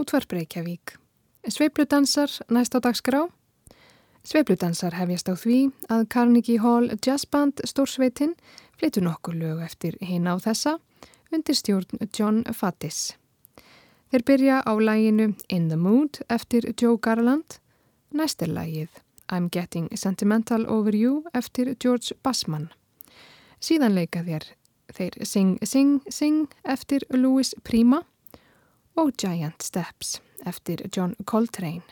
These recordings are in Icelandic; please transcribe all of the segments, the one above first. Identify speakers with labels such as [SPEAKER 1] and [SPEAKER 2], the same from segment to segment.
[SPEAKER 1] Útvarp Reykjavík. Sveipludansar næst á dagskrá. Sveipludansar hefjast á því að Carnegie Hall Jazz Band stórsveitin flyttu nokkur lög eftir hinn á þessa undir stjórn John Fattis. Þeir byrja á læginu In the Mood eftir Joe Garland. Næst er lægið I'm Getting Sentimental Over You eftir George Bassman. Síðan leika þér þeir Sing Sing Sing eftir Louis Prima og Giant Steps eftir John Coltrane.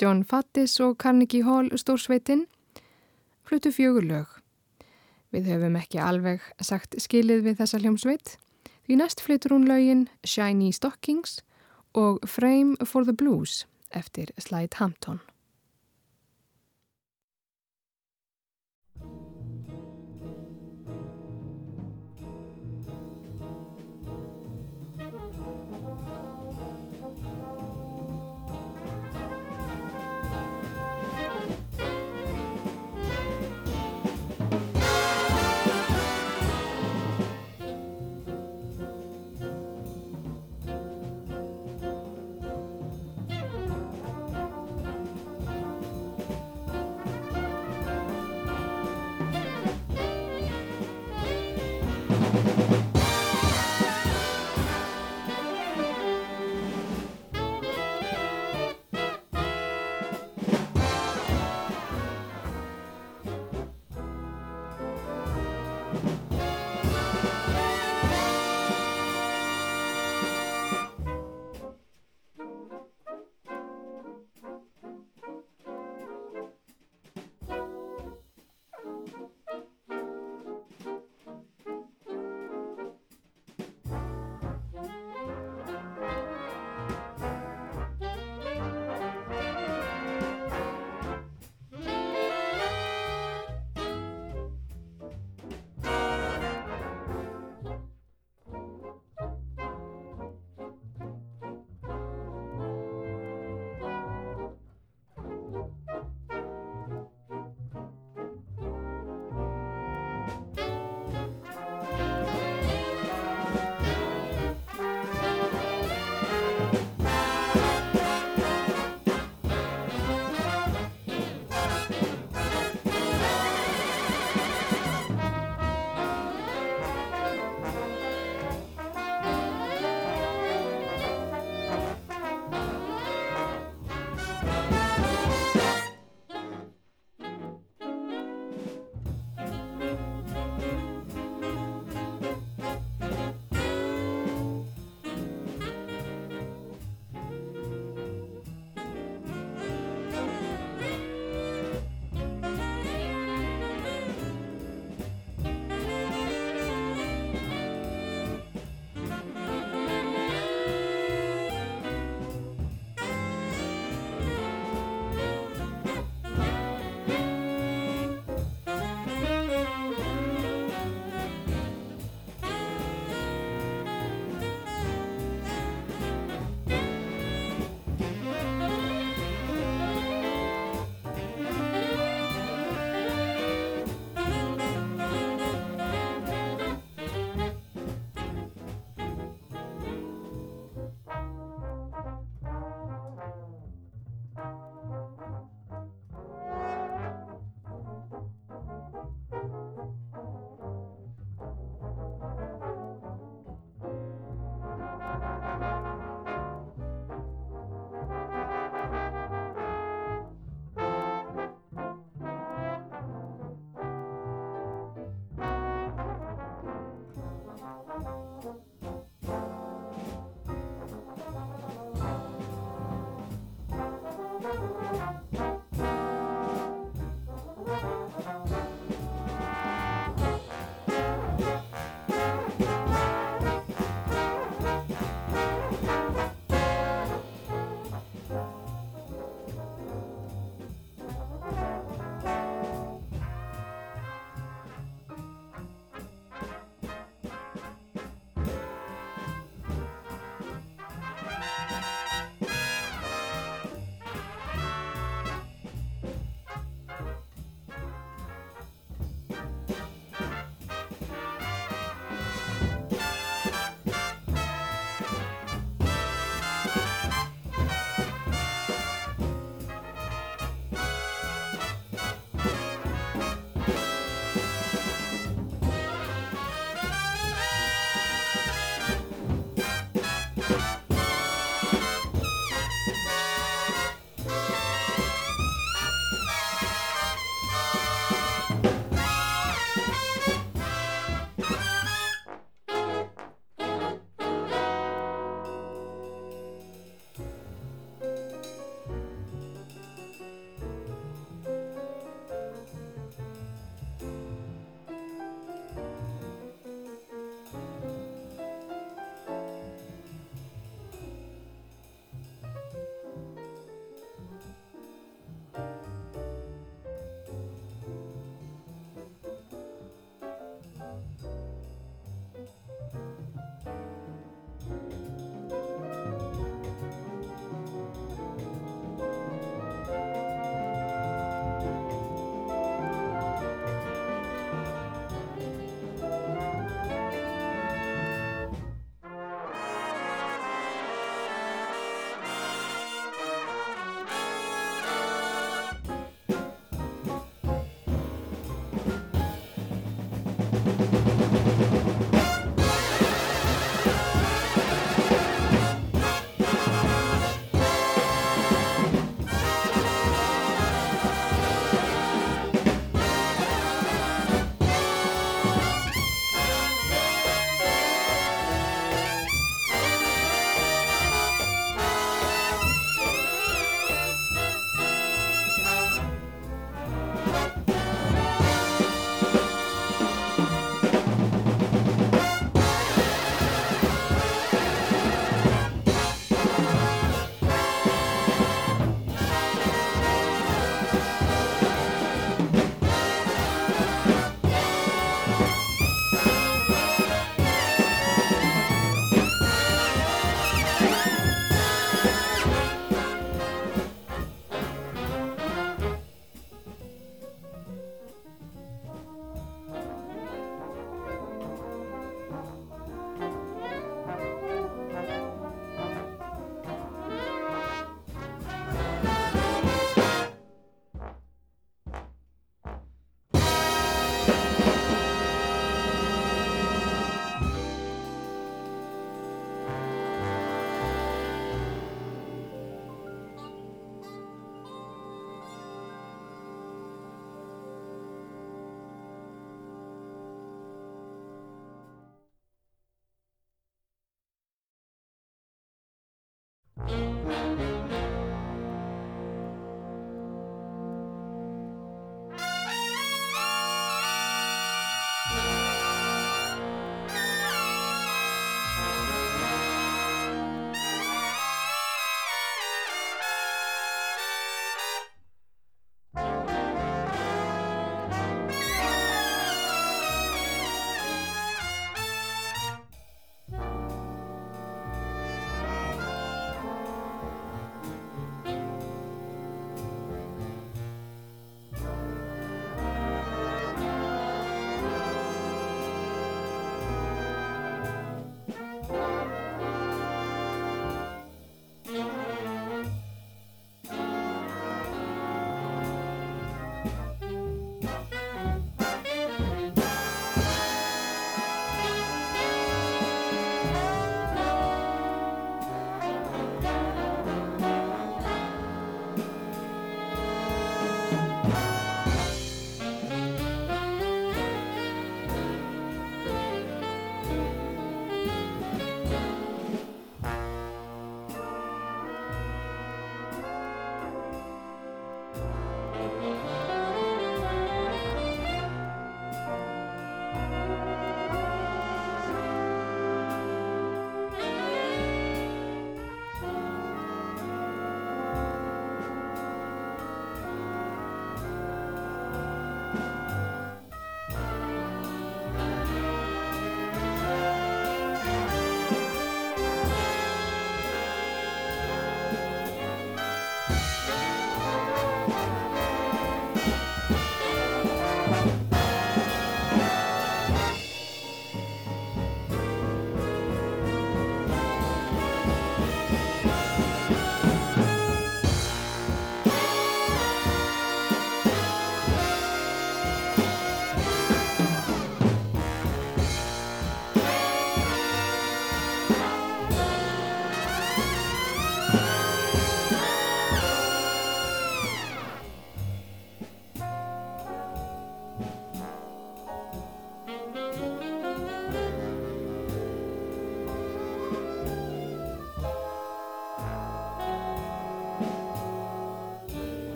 [SPEAKER 1] John Fattis og Carnegie Hall stórsveitinn flutu fjögur lög. Við höfum ekki alveg sagt skilið við þessa hljómsveit því næst flytur hún lögin Shiny Stockings og Frame for the Blues eftir Slide Hampton.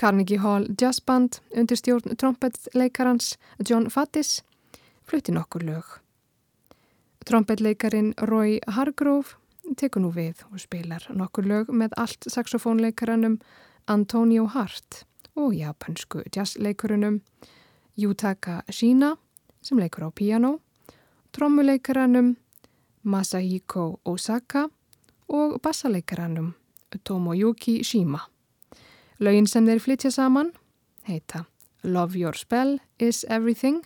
[SPEAKER 1] Carnegie Hall Jazz Band undir stjórn trompetleikarans John Fattis flutti nokkur lög. Trompetleikarin Roy Hargrove tekur nú við og spilar nokkur lög með allt saxofónleikaranum Antonio Hart og japansku jazzleikurunum Yutaka Shina sem leikur á piano, trommuleikaranum Masahiko Osaka og bassaleikaranum Tomoyuki Shima. Laugin sem þeir flytja saman heita Love Your Spell is Everything,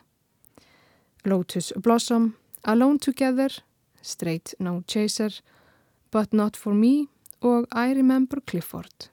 [SPEAKER 1] Lotus Blossom, Alone Together, Straight No Chaser, But Not For Me og I Remember Clifford.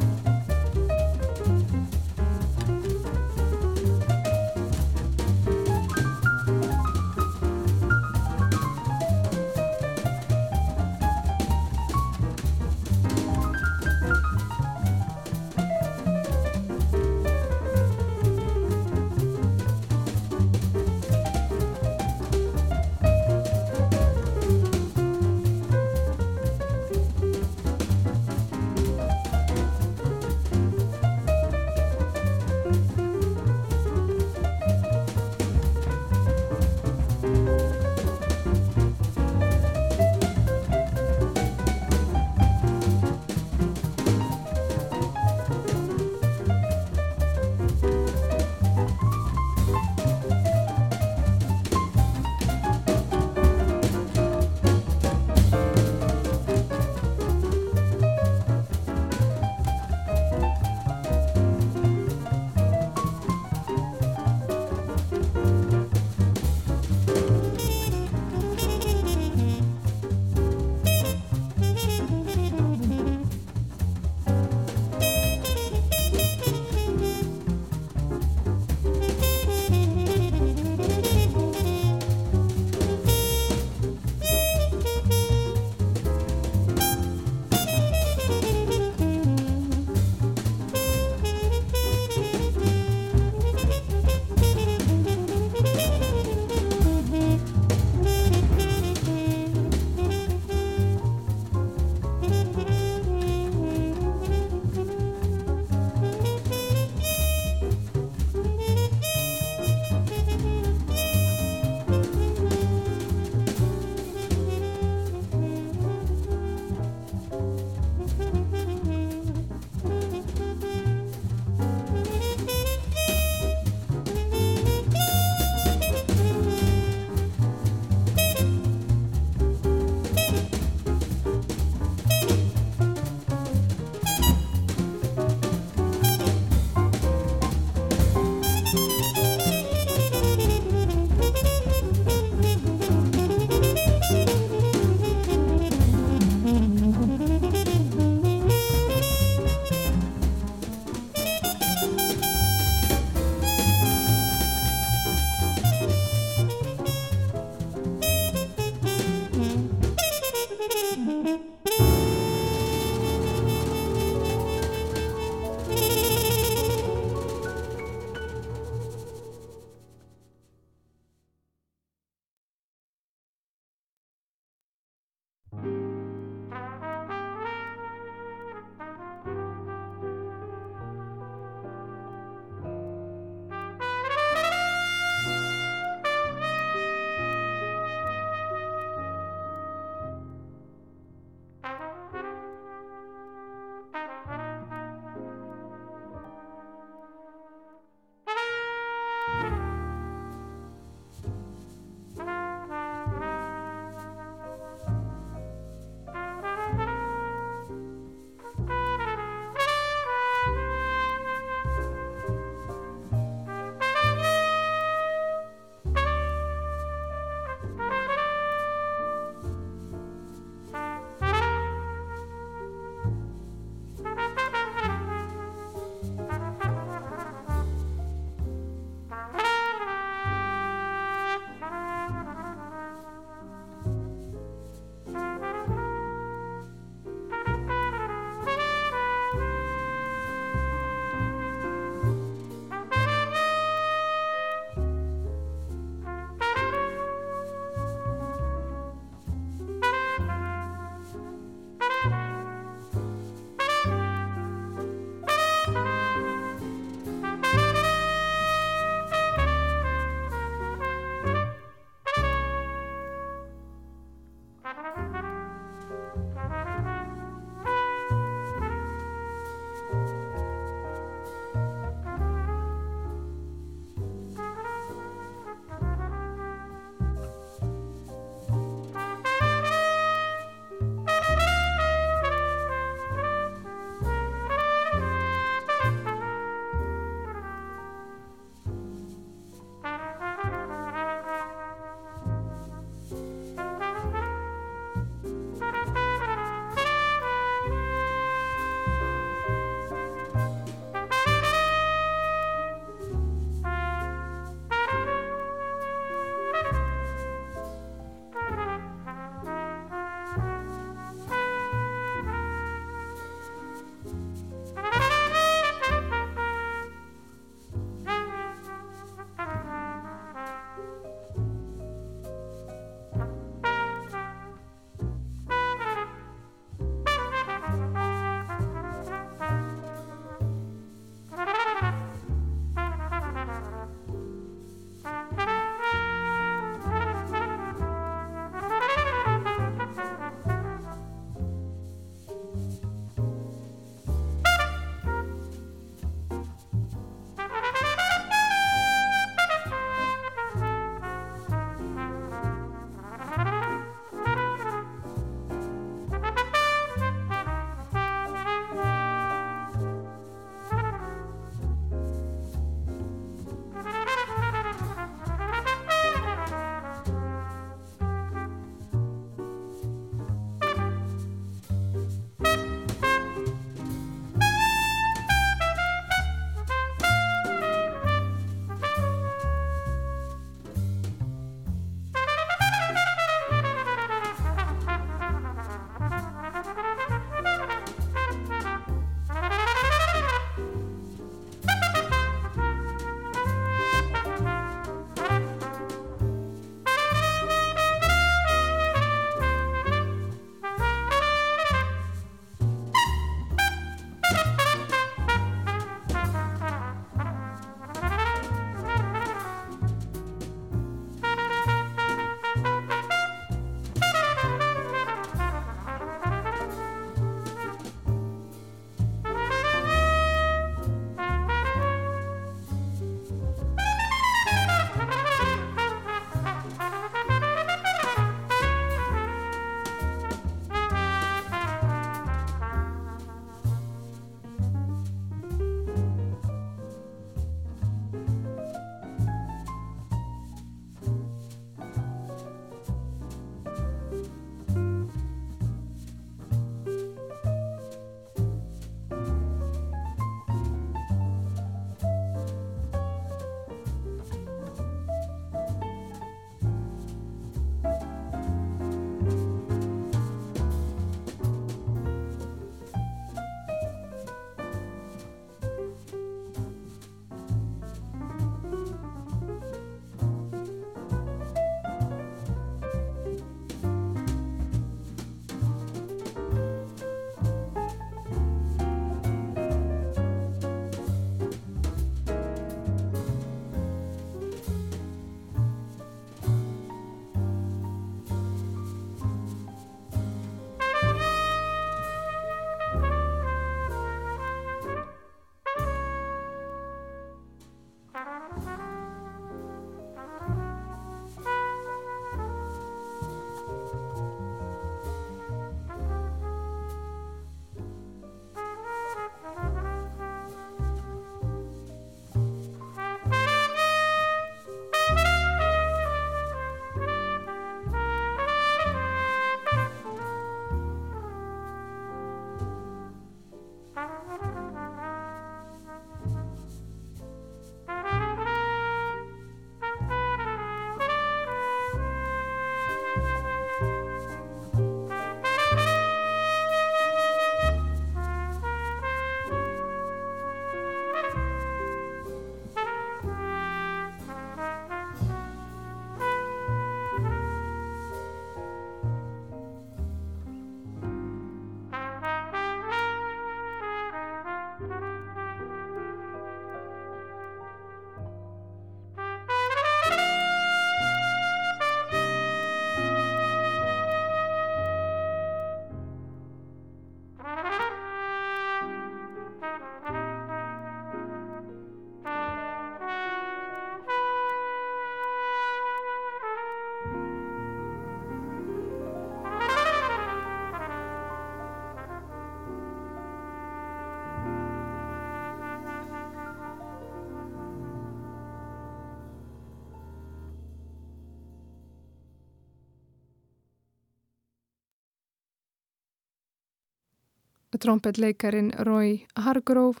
[SPEAKER 1] Trompetleikarin Roy Hargrove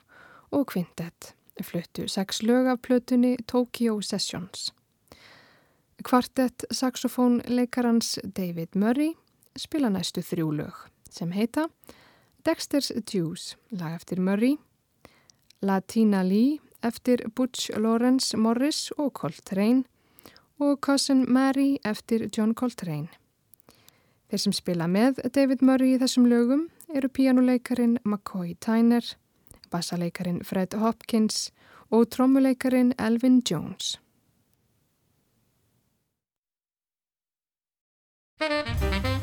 [SPEAKER 1] og Quintet fluttu sex lög af plötunni Tokyo Sessions. Kvartett saxofónleikarans David Murray spila næstu þrjú lög sem heita Dexter's Juice, lag eftir Murray, Latina Lee eftir Butch Lawrence Morris og Coltrane og Cousin Mary eftir John Coltrane. Þeir sem spila með David Murray í þessum lögum eru píjánuleikarin McCoy Tyner, bassaleikarin Fred Hopkins og trommuleikarin Elvin Jones. Música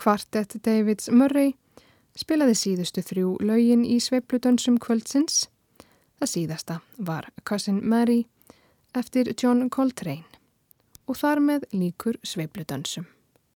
[SPEAKER 1] Kvartett Davids Murray spilaði síðustu þrjú laugin í sveipludansum kvöldsins. Það síðasta var Cousin Mary eftir John Coltrane og þar með líkur sveipludansum.